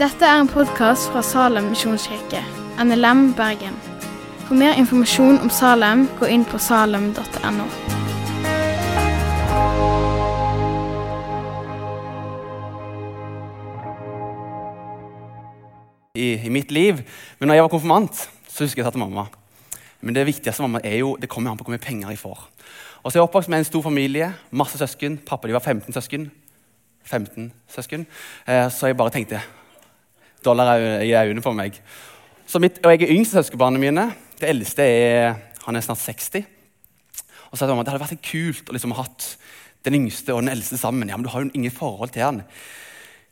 Dette er en podkast fra Salem misjonskirke, NLM Bergen. For mer informasjon om Salem, gå inn på salem.no. i, i mitt liv. Men når jeg var konfirmant, så husker jeg jeg sa til mamma Men det viktigste er jo, det kommer an på hvor mye penger jeg får. Og så er jeg oppvokst med en stor familie, masse søsken. Pappa de var 15 søsken. 15 søsken. Eh, så jeg bare tenkte dollar er i øynene på meg. Mitt, og jeg er yngst av mine. Det eldste er, han er snart 60. Og så sa mamma det hadde vært kult å liksom ha hatt den yngste og den eldste sammen. Ja, men du har jo ingen forhold til han.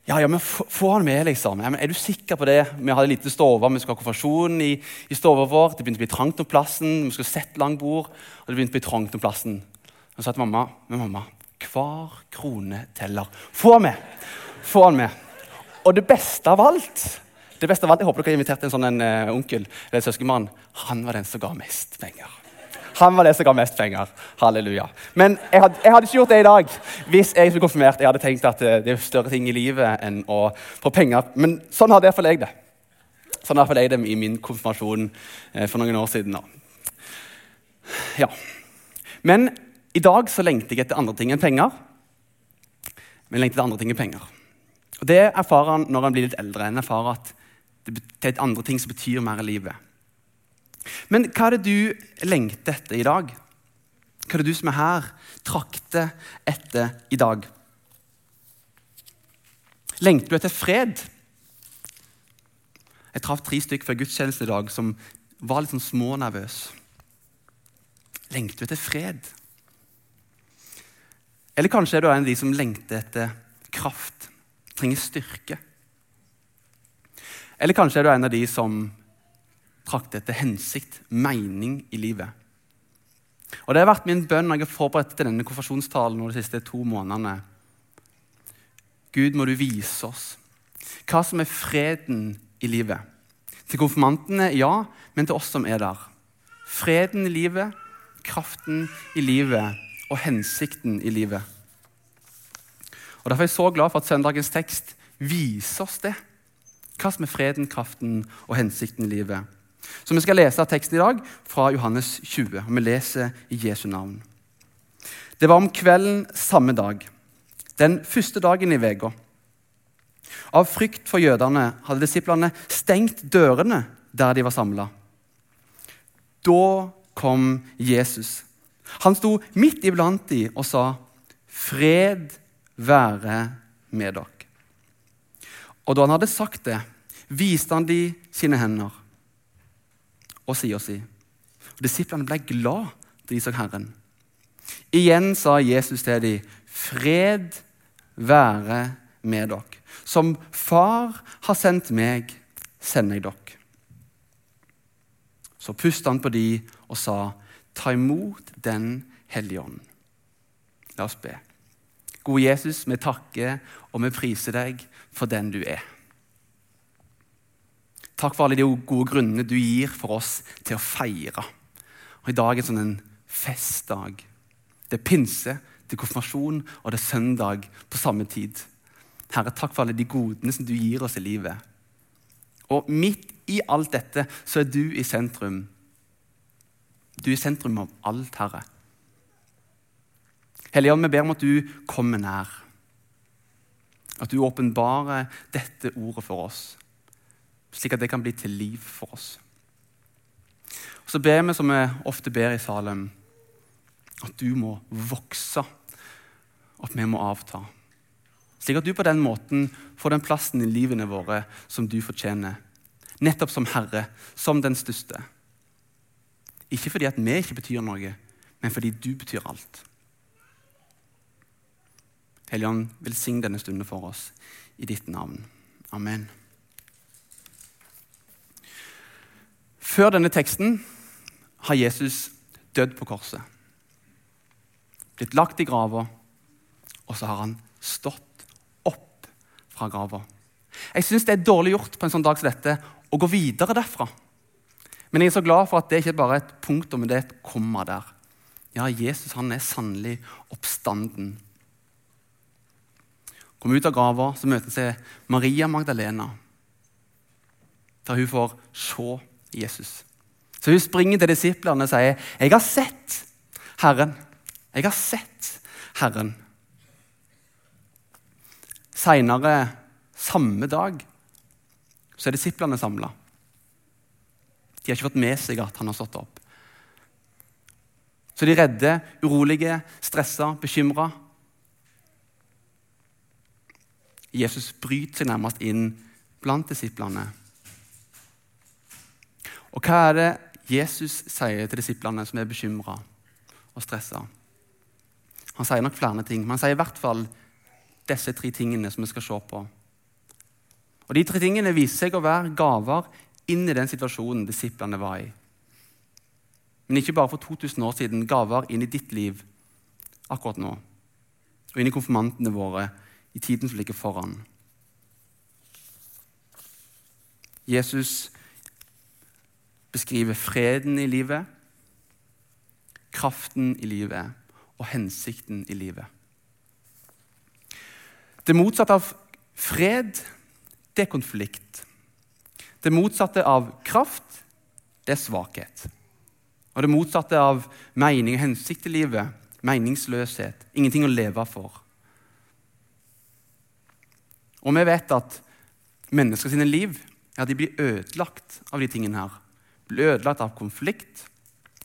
Ja, ja, men få han med, liksom. Ja, men er du sikker på det? Vi hadde lite stove, vi skulle ha konfirmasjon i, i stova vår. Det begynte å bli trangt om plassen. Vi skulle sette langt bord, og det begynte å bli trangt om plassen. Og så sa til mamma, men mamma, hver krone teller. Få han med! Få han med. Og det beste av alt det beste av alt, Jeg håper dere har invitert en sånn en, uh, onkel eller søskenmann. Han var den som ga mest penger. Han var det som ga mest penger. Halleluja. Men jeg hadde, jeg hadde, ikke gjort det i dag hvis jeg skulle konfirmert. Jeg hadde tenkt at uh, det er større ting i livet enn å få penger. Men sånn hadde iallfall jeg det. Sånn hadde jeg det i min konfirmasjon uh, for noen år siden. Ja. Men i dag så lengter jeg etter andre ting enn penger. Men jeg lengter etter andre ting enn penger. Og Det erfarer han når han blir litt eldre. Han erfarer at det er andre ting som betyr mer i livet. Men hva er det du lengter etter i dag? Hva er det du som er her, trakter etter i dag? Lengter du etter fred? Jeg traff tre stykker før gudstjenesten i dag som var litt sånn smånervøse. Lengter du etter fred? Eller kanskje er du en av de som lengter etter kraft, trenger styrke? Eller kanskje er du en av de som trakter etter hensikt, mening i livet. Og Det har vært min bønn når jeg har forberedt til denne konfirmasjonstalen de siste to månedene. Gud, må du vise oss hva som er freden i livet. Til konfirmantene, ja, men til oss som er der. Freden i livet, kraften i livet og hensikten i livet. Og Derfor er jeg så glad for at søndagens tekst viser oss det. Hva som er freden, kraften og hensikten i livet. Så Vi skal lese teksten i dag fra Johannes 20. og Vi leser i Jesu navn. Det var om kvelden samme dag, den første dagen i uka. Av frykt for jødene hadde disiplene stengt dørene der de var samla. Da kom Jesus. Han sto midt iblant de og sa, 'Fred være med dere'. Og da han hadde sagt det, viste han de sine hender og sida si. Og Disiplene ble glad da de så Herren. Igjen sa Jesus til dem, 'Fred være med dere.' Som Far har sendt meg, sender jeg dere. Så pustet han på de og sa, 'Ta imot Den hellige ånd'. La oss be. Gode Jesus, vi takker og vi priser deg for den du er. Takk for alle de gode grunnene du gir for oss til å feire. Og I dag er det sånn en festdag. Det er pinse, det er konfirmasjon og det er søndag på samme tid. Herre, takk for alle de godene som du gir oss i livet. Og midt i alt dette så er du i sentrum. Du er i sentrum av alt, Herre. Hellige vi ber om at du kommer nær. At du åpenbarer dette ordet for oss slik at det kan bli til liv for oss. Og Så ber vi som vi ofte ber i Salem, at du må vokse, at vi må avta. Slik at du på den måten får den plassen i livene våre som du fortjener. Nettopp som Herre, som den største. Ikke fordi at vi ikke betyr noe, men fordi du betyr alt. Helligånd, velsign denne stunden for oss i ditt navn. Amen. Før denne teksten har Jesus dødd på korset. Blitt lagt i grava, og så har han stått opp fra grava. Jeg syns det er dårlig gjort på en sånn dag som dette å gå videre derfra. Men jeg er så glad for at det ikke bare er et punktum, men det er et komma der. Ja, Jesus han er sannelig oppstanden. Kom ut av grava, så møter han seg Maria Magdalena. Der hun får se Jesus. Så hun springer til disiplene og sier, 'Jeg har sett Herren.' Jeg har sett Herren. Seinere samme dag så er disiplene samla. De har ikke fått med seg at han har stått opp. Så de er redde, urolige, stressa, bekymra. Jesus bryter seg nærmest inn blant disiplene. Og hva er det Jesus sier til disiplene som er bekymra og stressa? Han sier nok flere ting, men han sier i hvert fall disse tre tingene som vi skal se på. Og De tre tingene viser seg å være gaver inn i den situasjonen disiplene var i. Men ikke bare for 2000 år siden, gaver inn i ditt liv akkurat nå. Og inn i konfirmantene våre i tiden som ligger foran. Jesus beskriver freden i livet, kraften i livet og hensikten i livet. Det motsatte av fred, det er konflikt. Det motsatte av kraft, det er svakhet. Og det motsatte av mening og hensikt i livet, meningsløshet. Ingenting å leve for. Og vi vet at mennesker sine liv ja, blir ødelagt av de tingene her. Blir ødelagt av konflikt,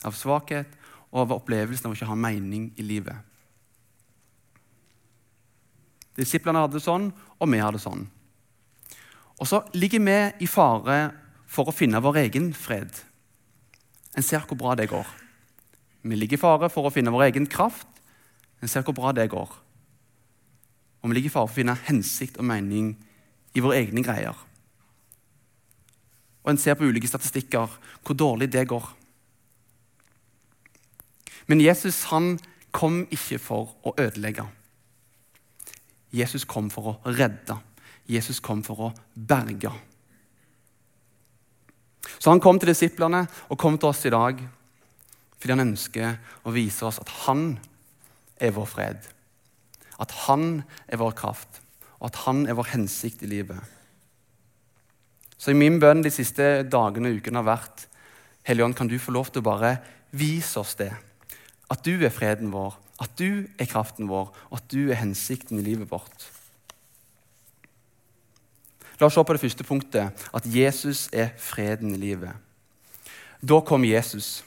av svakhet og av opplevelsen av å ikke ha mening i livet. Disiplene hadde det sånn, og vi har det sånn. Og så ligger vi i fare for å finne vår egen fred. En ser hvor bra det går. Vi ligger i fare for å finne vår egen kraft. En ser hvor bra det går. Og vi ligger i fare for å finne hensikt og mening i våre egne greier. Og en ser på ulike statistikker hvor dårlig det går. Men Jesus han kom ikke for å ødelegge. Jesus kom for å redde. Jesus kom for å berge. Så han kom til disiplene og kom til oss i dag fordi han ønsker å vise oss at han er vår fred. At han er vår kraft, og at han er vår hensikt i livet. Så i min bønn de siste dagene og ukene har vært Helligånd, kan du få lov til å bare vise oss det? At du er freden vår, at du er kraften vår, og at du er hensikten i livet vårt. La oss se på det første punktet, at Jesus er freden i livet. Da kom Jesus.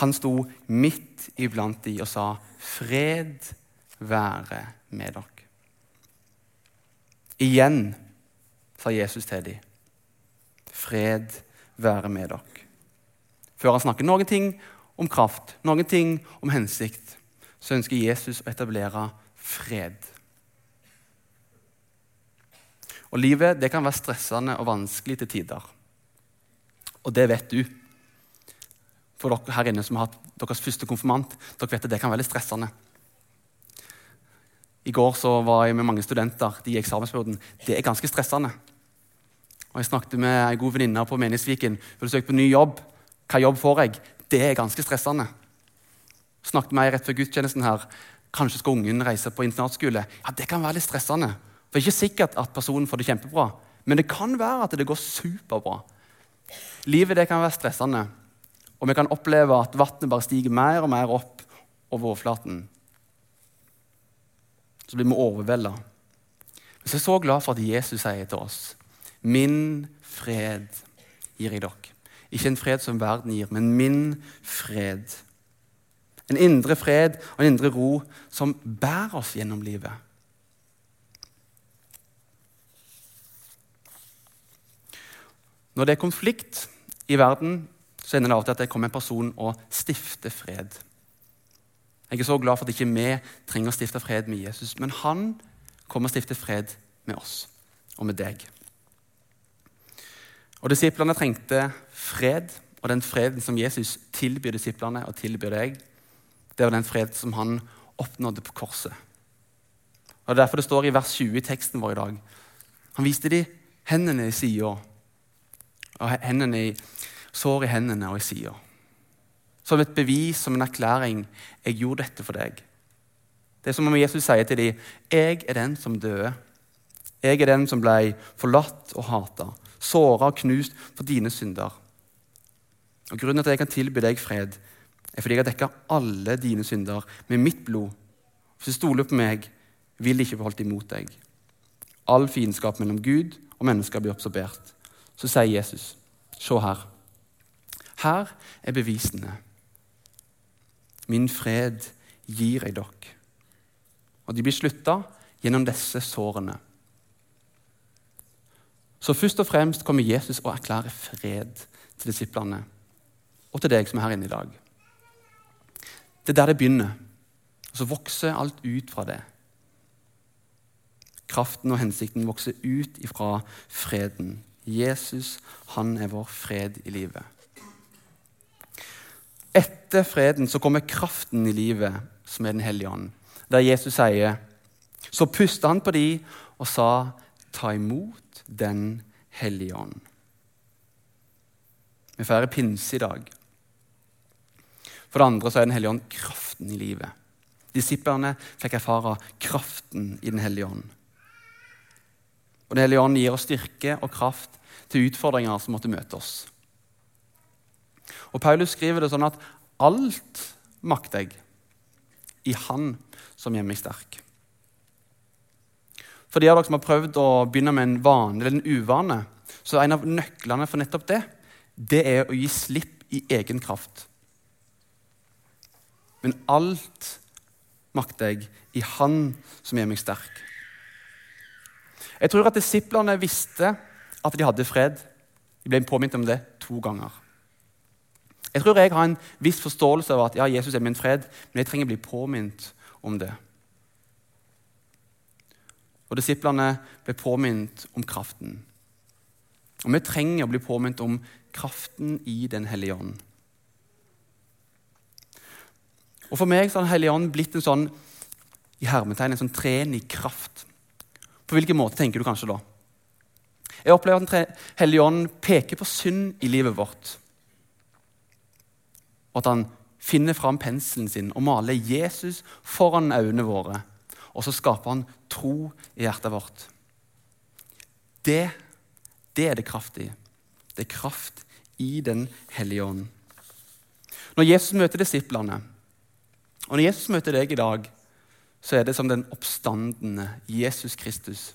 Han sto midt iblant de og sa, 'Fred være med dere'. Igjen sa Jesus til dem, 'Fred være med dere'. Før han snakker noen ting om kraft, noen ting om hensikt, så ønsker Jesus å etablere fred. Og Livet det kan være stressende og vanskelig til tider. Og det vet du. For dere her inne som har hatt deres første konfirmant, dere vet at det kan være litt stressende. I går så var jeg med mange studenter de i eksamensperioden. Det er ganske stressende. Og Jeg snakket med ei god venninne på Menighetsviken. Du søke på ny jobb? Hva jobb får jeg? Det er ganske stressende. Snakket med ei rett før gudstjenesten her. Kanskje skal ungen reise på internatskole? Ja, Det kan være litt stressende. Det er ikke sikkert at personen får det kjempebra, men det kan være at det går superbra. Livet det kan være stressende, og vi kan oppleve at vannet bare stiger mer og mer opp over overflaten. Så blir vi overvelda. Men så er jeg så glad for at Jesus sier til oss Min fred gir jeg dere. Ikke en fred som verden gir, men min fred. En indre fred og en indre ro som bærer oss gjennom livet. Når det er konflikt i verden, så ender det av til at det kommer en person og stifter fred. Jeg er så glad for at ikke vi trenger å stifte fred med Jesus, men han kommer og stifter fred med oss og med deg. Og Disiplene trengte fred, og den freden som Jesus tilbyr disiplene og tilbyr deg, det var den fred som han oppnådde på korset. Og Det er derfor det står i vers 20 i teksten vår i dag. Han viste de hendene i sida og hendene i, sår i hendene og i sida. Som et bevis, som en erklæring. 'Jeg gjorde dette for deg.' Det er som om Jesus sier til dem, 'Jeg er den som døde.' 'Jeg er den som ble forlatt og hata, såra og knust for dine synder.' Og Grunnen til at jeg kan tilby deg fred, er fordi jeg har dekka alle dine synder med mitt blod. Hvis du stoler på meg, vil ikke bli holdt imot deg. All fiendskap mellom Gud og mennesker blir absorbert. Så sier Jesus, se her. Her er bevisene. Min fred gir jeg dere. Og de blir slutta gjennom disse sårene. Så først og fremst kommer Jesus og erklærer fred til disiplene og til deg som er her inne i dag. Det er der det begynner. Og så vokser alt ut fra det. Kraften og hensikten vokser ut ifra freden. Jesus, han er vår fred i livet. Etter freden så kommer kraften i livet, som er Den hellige ånd. Der Jesus sier Så pusta han på de og sa, 'Ta imot Den hellige ånd'. Vi feirer pinse i dag. For det andre så er Den hellige ånd kraften i livet. Disiplene fikk erfare kraften i Den hellige ånd. Og Den hellige ånd gir oss styrke og kraft til utfordringer som måtte møte oss. Og Paulus skriver det sånn at alt makter jeg i Han som gjør meg sterk. For de av dere som har prøvd å begynne med en vane eller en uvane, så er en av nøklene for nettopp det, det er å gi slipp i egen kraft. Men alt makter jeg i Han som gjør meg sterk. Jeg tror at disiplene visste at de hadde fred. De ble påminnet om det to ganger. Jeg tror jeg har en viss forståelse av at ja, Jesus er min fred, men jeg trenger å bli påminnet om det. Og Disiplene ble påminnet om kraften. Og vi trenger å bli påminnet om kraften i Den hellige ånd. Og For meg så har Den hellige ånd blitt en sånn i hermetegn, en sånn tren i kraft. På hvilken måte tenker du kanskje da? Jeg opplever at Den hellige ånd peker på synd i livet vårt. Og at han finner fram penselen sin og maler Jesus foran øynene våre. Og så skaper han tro i hjertet vårt. Det, det er det kraft i. Det er kraft i Den hellige ånd. Når Jesus møter disiplene, og når Jesus møter deg i dag, så er det som den oppstandende Jesus Kristus.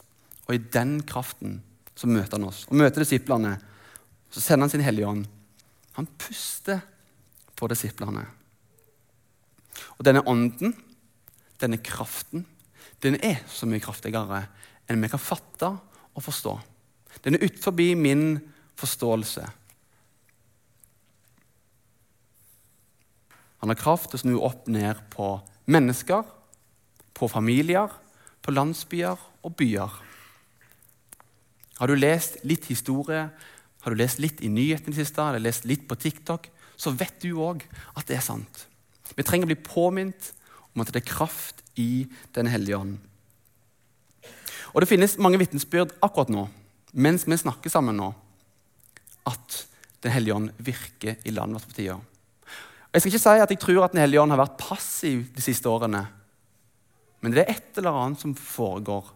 Og i den kraften så møter han oss. Og møter disiplene. Så sender han sin Hellige Ånd. Han puster på disiplene. Og denne ånden, denne kraften, den er så mye kraftigere enn vi kan fatte og forstå. Den er utenfor min forståelse. Han har kraft til å snu opp ned på mennesker, på familier, på landsbyer og byer. Har du lest litt historie, har du lest litt i nyhetene i siste, eller lest litt på TikTok, så vet du òg at det er sant. Vi trenger å bli påminnet om at det er kraft i Den hellige ånd. Og Det finnes mange vitnesbyrd akkurat nå, mens vi snakker sammen nå, at Den hellige ånd virker i landet vårt på tida. Jeg skal ikke si at jeg tror at Den hellige ånd har vært passiv de siste årene. Men det er et eller annet som foregår.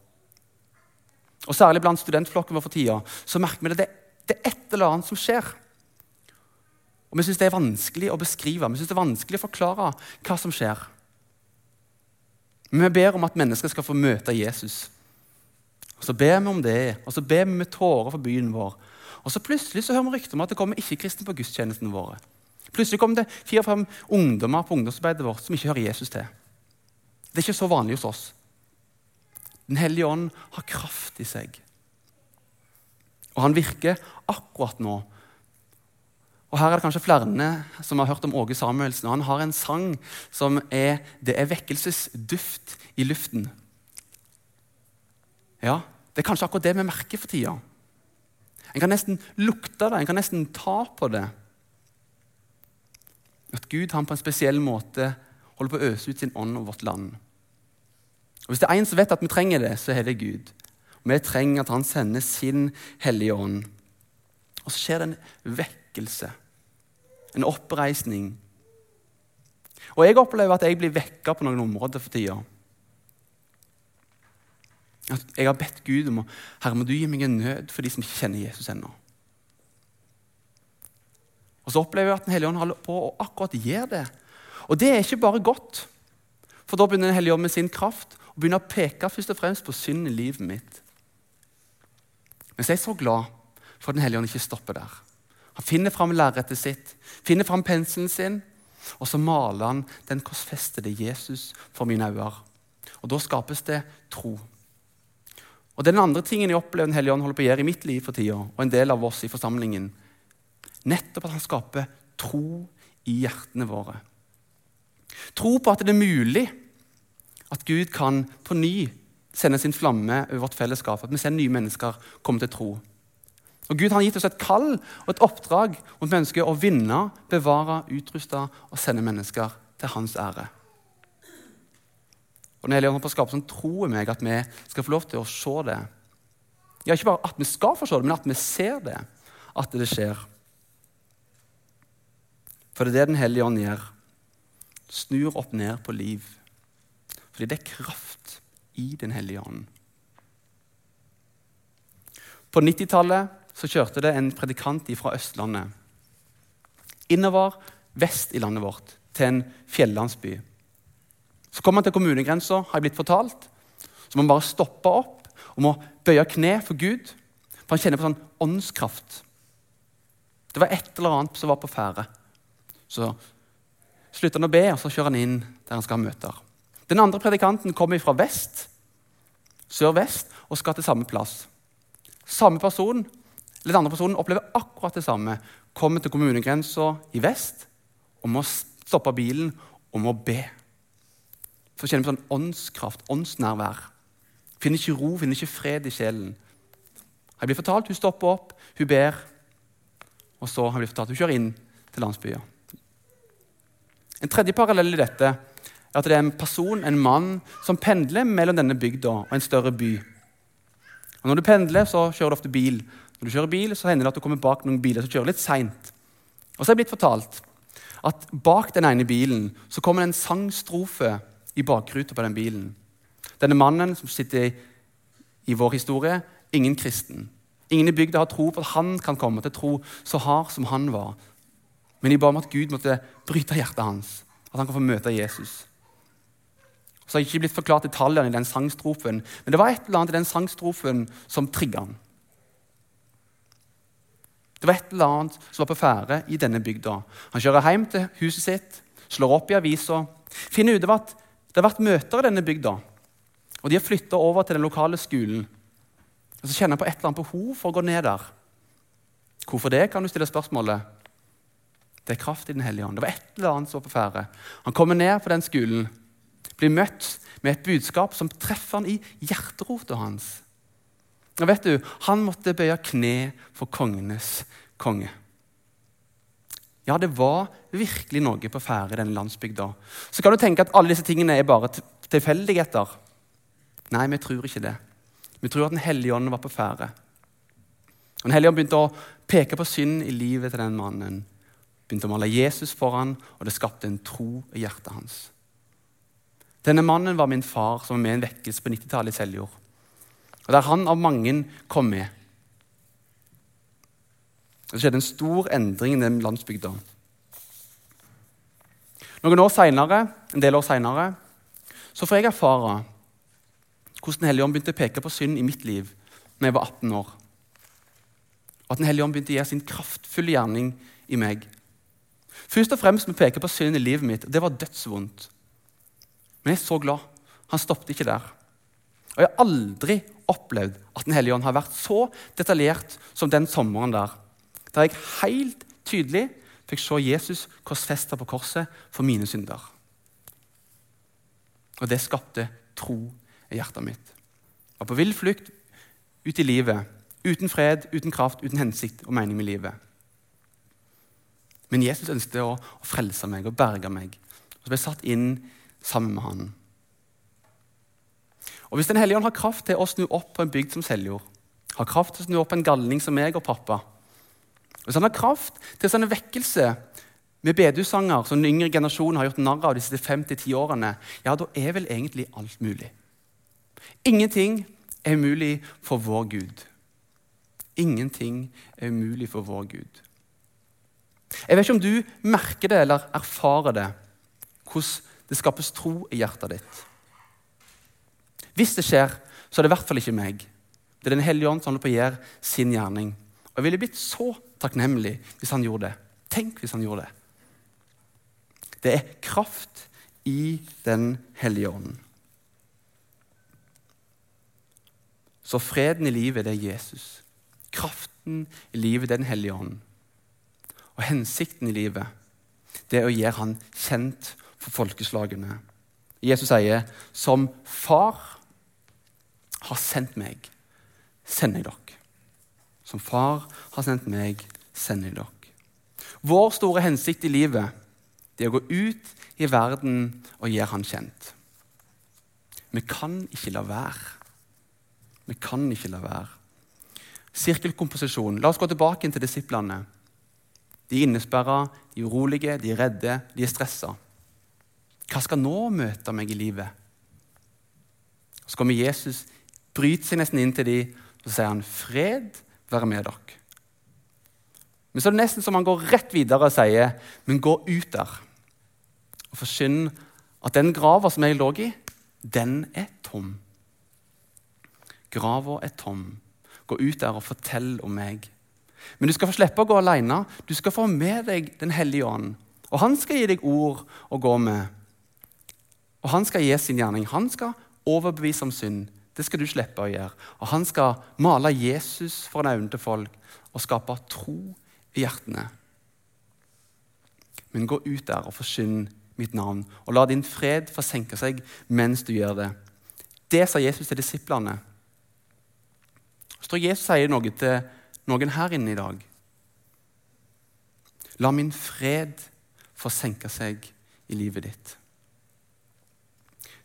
Og Særlig blant studentflokken vår for tida så merker vi det. Det er et eller annet som skjer. Og Vi syns det er vanskelig å beskrive vi synes det er vanskelig å forklare hva som skjer. Men vi ber om at mennesker skal få møte Jesus. Og Så ber vi om det, og så ber vi med tårer for byen vår. Og så plutselig så hører vi rykter om at det kommer ikke-kristne på gudstjenestene våre. Plutselig kommer det fire-fem ungdommer på ungdomsarbeidet vårt som ikke hører Jesus til. Det er ikke så vanlig hos oss. Den hellige ånd har kraft i seg. Og han virker akkurat nå. Og Her er det kanskje flere som har hørt om Åge Samuelsen. og Han har en sang som er 'Det er vekkelsesduft i luften'. Ja, Det er kanskje akkurat det vi merker for tida. En kan nesten lukte det, en kan nesten ta på det. At Gud han på en spesiell måte holder på å øse ut sin ånd over vårt land. Og Hvis det er en som vet at vi trenger det, så er det Gud. Og Vi trenger at han sender sin hellige ånd. Og så skjer det en vekkelse, en oppreisning. Og Jeg opplever at jeg blir vekka på noen områder for tida. At jeg har bedt Gud om å Herre, må du gi meg en nød for de som ikke kjenner Jesus ennå. Og så opplever jeg at Den hellige ånd holder på og akkurat gjør det. Og det er ikke bare godt, for da begynner Den hellige ånd med sin kraft og begynner å peke først og fremst på synd i livet mitt. Men så er jeg så glad for at Den hellige ånd ikke stopper der. Han finner fram lerretet sitt, finner fram penselen sin, og så maler han den korsfestede Jesus for mine øyne. Og da skapes det tro. Og Den andre tingen jeg opplever Den hellige ånd holder på å gjøre i mitt liv for tida, og en del av oss i forsamlingen, nettopp at han skaper tro i hjertene våre. Tro på at det er mulig at Gud kan på ny sende sin flamme over vårt fellesskap. At vi ser nye mennesker komme til tro. Og Gud har gitt oss et kall og et oppdrag at vi ønsker å vinne, bevare, utruste og sende mennesker til hans ære. Og Den hellige ånd på skapelsen tror sånn tro i meg at vi skal få lov til å se det. Ja, Ikke bare at vi skal få se det, men at vi ser det. At det skjer. For det er det Den hellige ånd gjør. Snur opp ned på liv. Fordi det er kraft i Den hellige ånd. På 90-tallet kjørte det en predikant fra Østlandet innover vest i landet vårt, til en fjellandsby. Så kom han til kommunegrensa, har jeg blitt fortalt. Så må han bare stoppe opp og må bøye kne for Gud. For han kjenner på sånn åndskraft. Det var et eller annet som var på ferde. Så slutter han å be, og så kjører han inn der han skal ha møter. Den andre predikanten kommer fra vest, sør-vest, og skal til samme plass. Samme person, eller Den andre personen opplever akkurat det samme. Kommer til kommunegrensa i vest og må stoppe bilen og må be. Så kjenner vi sånn åndskraft, åndsnærvær. Finner ikke ro, finner ikke fred i sjelen. Jeg blir fortalt, Hun stopper opp, hun ber, og så jeg blitt fortalt, hun kjører inn til landsbyen. En tredje parallell i dette er at det er en person, en mann, som pendler mellom denne bygda og en større by. Og når du pendler, så kjører du ofte bil. Når du kjører bil, så hender det at du kommer bak noen biler som kjører litt seint. Og så er jeg blitt fortalt at bak den ene bilen så kommer det en sangstrofe i bakruta på den bilen. Denne mannen som sitter i, vår historie, ingen kristen. Ingen i bygda har tro på at han kan komme til tro så hard som han var. Men de ba om at Gud måtte bryte hjertet hans, at han kan få møte Jesus. Så har jeg ikke blitt forklart detaljene i den sangstrofen, men det var et eller annet i den sangstrofen som trigga han. Det var et eller annet som var på ferde i denne bygda. Han kjører hjem til huset sitt, slår opp i avisa, finner ut at det har vært møter i denne bygda. Og de har flytta over til den lokale skolen. Og Så kjenner han på et eller annet behov for å gå ned der. Hvorfor det, kan du stille spørsmålet. Det er kraft i Den hellige ånd. Det var et eller annet som var på ferde. Han kommer ned på den skolen, blir møtt med et budskap som treffer han i hjerterota hans. Og vet du, Han måtte bøye kne for kongenes konge. Ja, det var virkelig noe på ferde i denne landsbygda. Så kan du tenke at alle disse tingene er bare tilfeldigheter. Nei, vi tror ikke det. Vi tror at Den hellige ånd var på ferde. Den hellige ånd begynte å peke på synd i livet til den mannen begynte å male Jesus foran, og det skapte en tro i hjertet hans. Denne mannen var min far, som var med i en vekkelse på 90-tallet i Seljord. Og Der han av mange kom med. Det skjedde en stor endring i den landsbygda. Noen år senere, en del år seinere får jeg erfare hvordan Den hellige ånd begynte å peke på synd i mitt liv når jeg var 18 år. Og at Den hellige ånd begynte å gjøre sin kraftfulle gjerning i meg Først og fremst med å peke på synd i livet mitt. Det var dødsvondt. Men jeg er så glad. Han stoppet ikke der. Og jeg har aldri opplevd at Den hellige ånd har vært så detaljert som den sommeren der. Der jeg helt tydelig fikk se Jesus korsfesta på korset for mine synder. Og det skapte tro i hjertet mitt. Var på vill flukt ut i livet. Uten fred, uten kraft, uten hensikt og mening med livet. Men Jesus ønsket å, å frelse meg og berge meg. Og så ble jeg satt inn sammen med han. Og Hvis Den hellige ånd har kraft til å snu opp på en bygd som Seljord, har kraft til å snu opp en galning som meg og pappa, hvis han har kraft til å sende vekkelse med bedusanger som den yngre generasjonen har gjort narr av de siste fem til ti årene, ja, da er vel egentlig alt mulig. Ingenting er umulig for vår Gud. Ingenting er umulig for vår Gud. Jeg vet ikke om du merker det eller erfarer det, hvordan det skapes tro i hjertet ditt. Hvis det skjer, så er det i hvert fall ikke meg. Det er Den hellige ånd som holder på å gjøre sin gjerning. Og Jeg ville blitt så takknemlig hvis han gjorde det. Tenk hvis han gjorde det. Det er kraft i Den hellige ånd. Så freden i livet, det er Jesus. Kraften i livet, det er Den hellige ånd. Og hensikten i livet, det er å gjøre han kjent for folkeslagene. Jesus sier, 'Som far har sendt meg, sender jeg dere'. Som far har sendt meg, sender jeg dere. Vår store hensikt i livet det er å gå ut i verden og gjøre han kjent. Vi kan ikke la være. Vi kan ikke la være. Sirkelkomposisjon. La oss gå tilbake til disiplene. De er innesperra, de er urolige, de er redde, de er stressa. Hva skal nå møte meg i livet? Så kommer Jesus, bryter seg nesten inn til dem, og så sier han, 'Fred være med dere'. Men så er det nesten som han går rett videre og sier, 'Men gå ut der' og forkynn at den grava som jeg lå i, den er tom. Grava er tom. Gå ut der og fortell om meg. Men du skal få slippe å gå alene. Du skal få med deg Den hellige ånd. Og han skal gi deg ord å gå med. Og han skal gi sin gjerning. Han skal overbevise om synd. Det skal du slippe å gjøre. Og han skal male Jesus for øynene til folk og skape tro i hjertene. Men gå ut der og forsyn mitt navn, og la din fred forsenke seg mens du gjør det. Det sa Jesus til disiplene. Så tror jeg Jesus sier noe til noen her inne i dag. La min fred forsenke seg i livet ditt.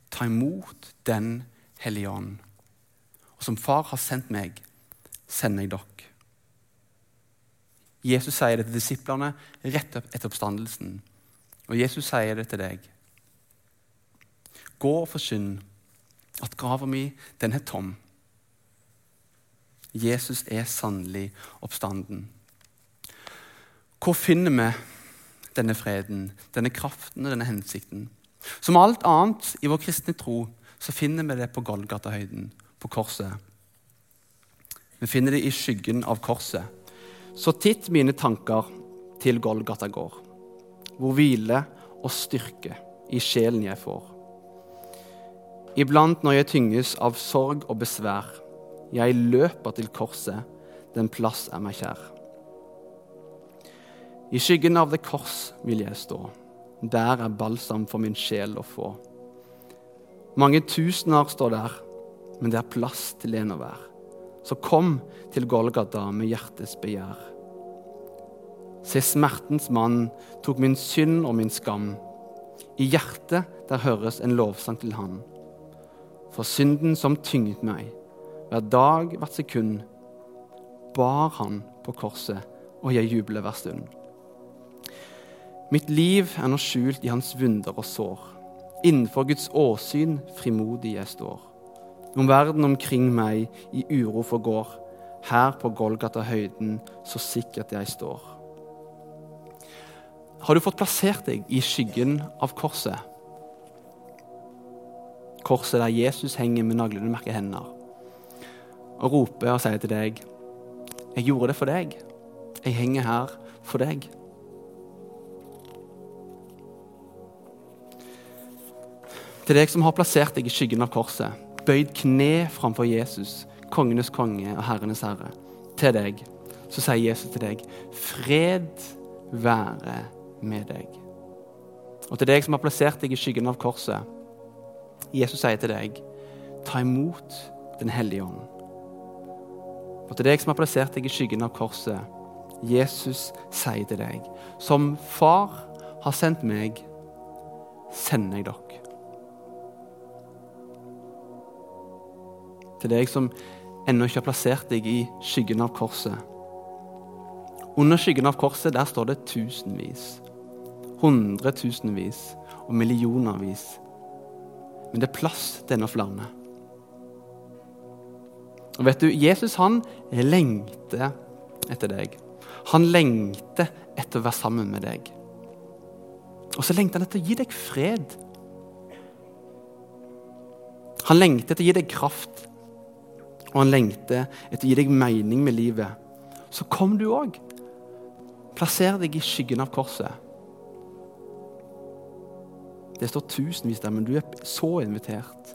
Ta imot Den hellige ånd. Og som far har sendt meg, sender jeg dere. Jesus sier det til disiplene rett etter oppstandelsen. Og Jesus sier det til deg. Gå og forkynn at grava mi, den er tom. Jesus er sannelig oppstanden. Hvor finner vi denne freden, denne kraften og denne hensikten? Som alt annet i vår kristne tro så finner vi det på Golgata-høyden, på korset. Vi finner det i skyggen av korset. Så titt mine tanker til Golgata går, hvor hvile og styrke i sjelen jeg får. Iblant når jeg tynges av sorg og besvær, jeg løper til korset, den plass er meg kjær. I skyggen av det kors vil jeg stå, der er balsam for min sjel å få. Mange tusener står der, men det er plass til en og hver. Så kom til Golgata med hjertets begjær. Se, smertens mann tok min synd og min skam. I hjertet der høres en lovsang til Han. For synden som tynget meg, hver dag, hvert sekund, bar Han på korset, og jeg jubler hver stund. Mitt liv er nå skjult i Hans vunder og sår. Innenfor Guds åsyn frimodig jeg står. Om verden omkring meg i uro forgår, her på Golgata-høyden så sikkert jeg står. Har du fått plassert deg i skyggen av korset? Korset der Jesus henger med naglene merka hender og roper og sier til deg Jeg gjorde det for deg. Jeg henger her for deg. Til deg som har plassert deg i skyggen av korset, bøyd kne framfor Jesus, kongenes konge og herrenes herre, til deg, så sier Jesus til deg, fred være med deg. Og til deg som har plassert deg i skyggen av korset, Jesus sier til deg, ta imot Den hellige ånd. Og til deg som har plassert deg i skyggen av korset, Jesus sier til deg, som far har sendt meg, sender jeg dere. Til deg som ennå ikke har plassert deg i skyggen av korset. Under skyggen av korset der står det tusenvis, hundretusenvis og millionervis. Men det er plass til enda flere. Og vet du, Jesus han lengter etter deg. Han lengter etter å være sammen med deg. Og så lengter han etter å gi deg fred. Han lengter etter å gi deg kraft, og han lengter etter å gi deg mening med livet. Så kom du òg. Plasser deg i skyggen av korset. Det står tusenvis der, men du er så invitert.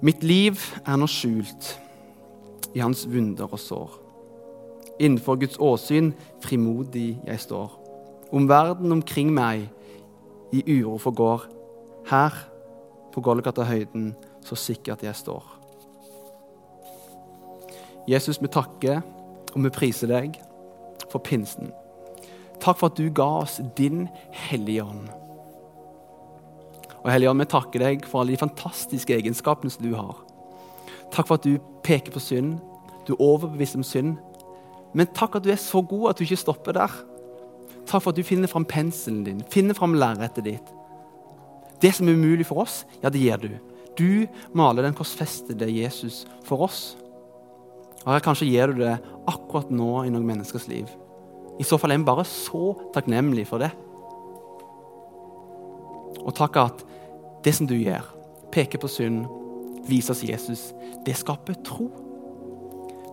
Mitt liv er nå skjult i hans vunder og sår. Innenfor Guds åsyn frimodig jeg står. Om verden omkring meg i uro forgår. Her på Golgata-høyden så sikkert jeg står. Jesus, vi takker og vi priser deg for pinsen. Takk for at du ga oss din Hellige Ånd. Og Hellige Ånd, vi takker deg for alle de fantastiske egenskapene som du har. Takk for at du peker på synd, du er overbevist om synd. Men takk at du er så god at du ikke stopper der. Takk for at du finner fram penselen din, finner fram lerretet ditt. Det som er umulig for oss, ja, det gjør du. Du maler den korsfestede Jesus for oss. Og Kanskje gjør du det akkurat nå i noen menneskers liv. I så fall er vi bare så takknemlige for det. Og takk at det som du gjør, peker på synd, viser oss Jesus, det skaper tro.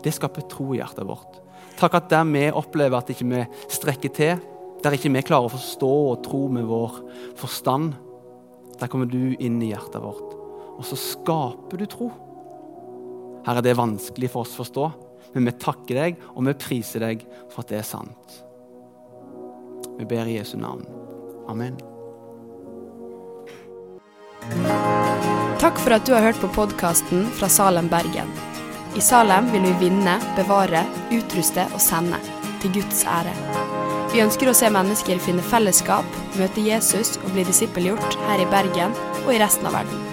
Det skaper tro i hjertet vårt. Takk at der vi opplever at ikke vi strekker til, der ikke vi klarer å forstå og tro med vår forstand, der kommer du inn i hjertet vårt, og så skaper du tro. Her er det vanskelig for oss å forstå, men vi takker deg og vi priser deg for at det er sant. Vi ber i Jesu navn. Amen. Takk for at du har hørt på podkasten fra Salem, Bergen. I Salem vil vi vinne, bevare, utruste og sende. Til Guds ære. Vi ønsker å se mennesker finne fellesskap, møte Jesus og bli disippelgjort her i Bergen og i resten av verden.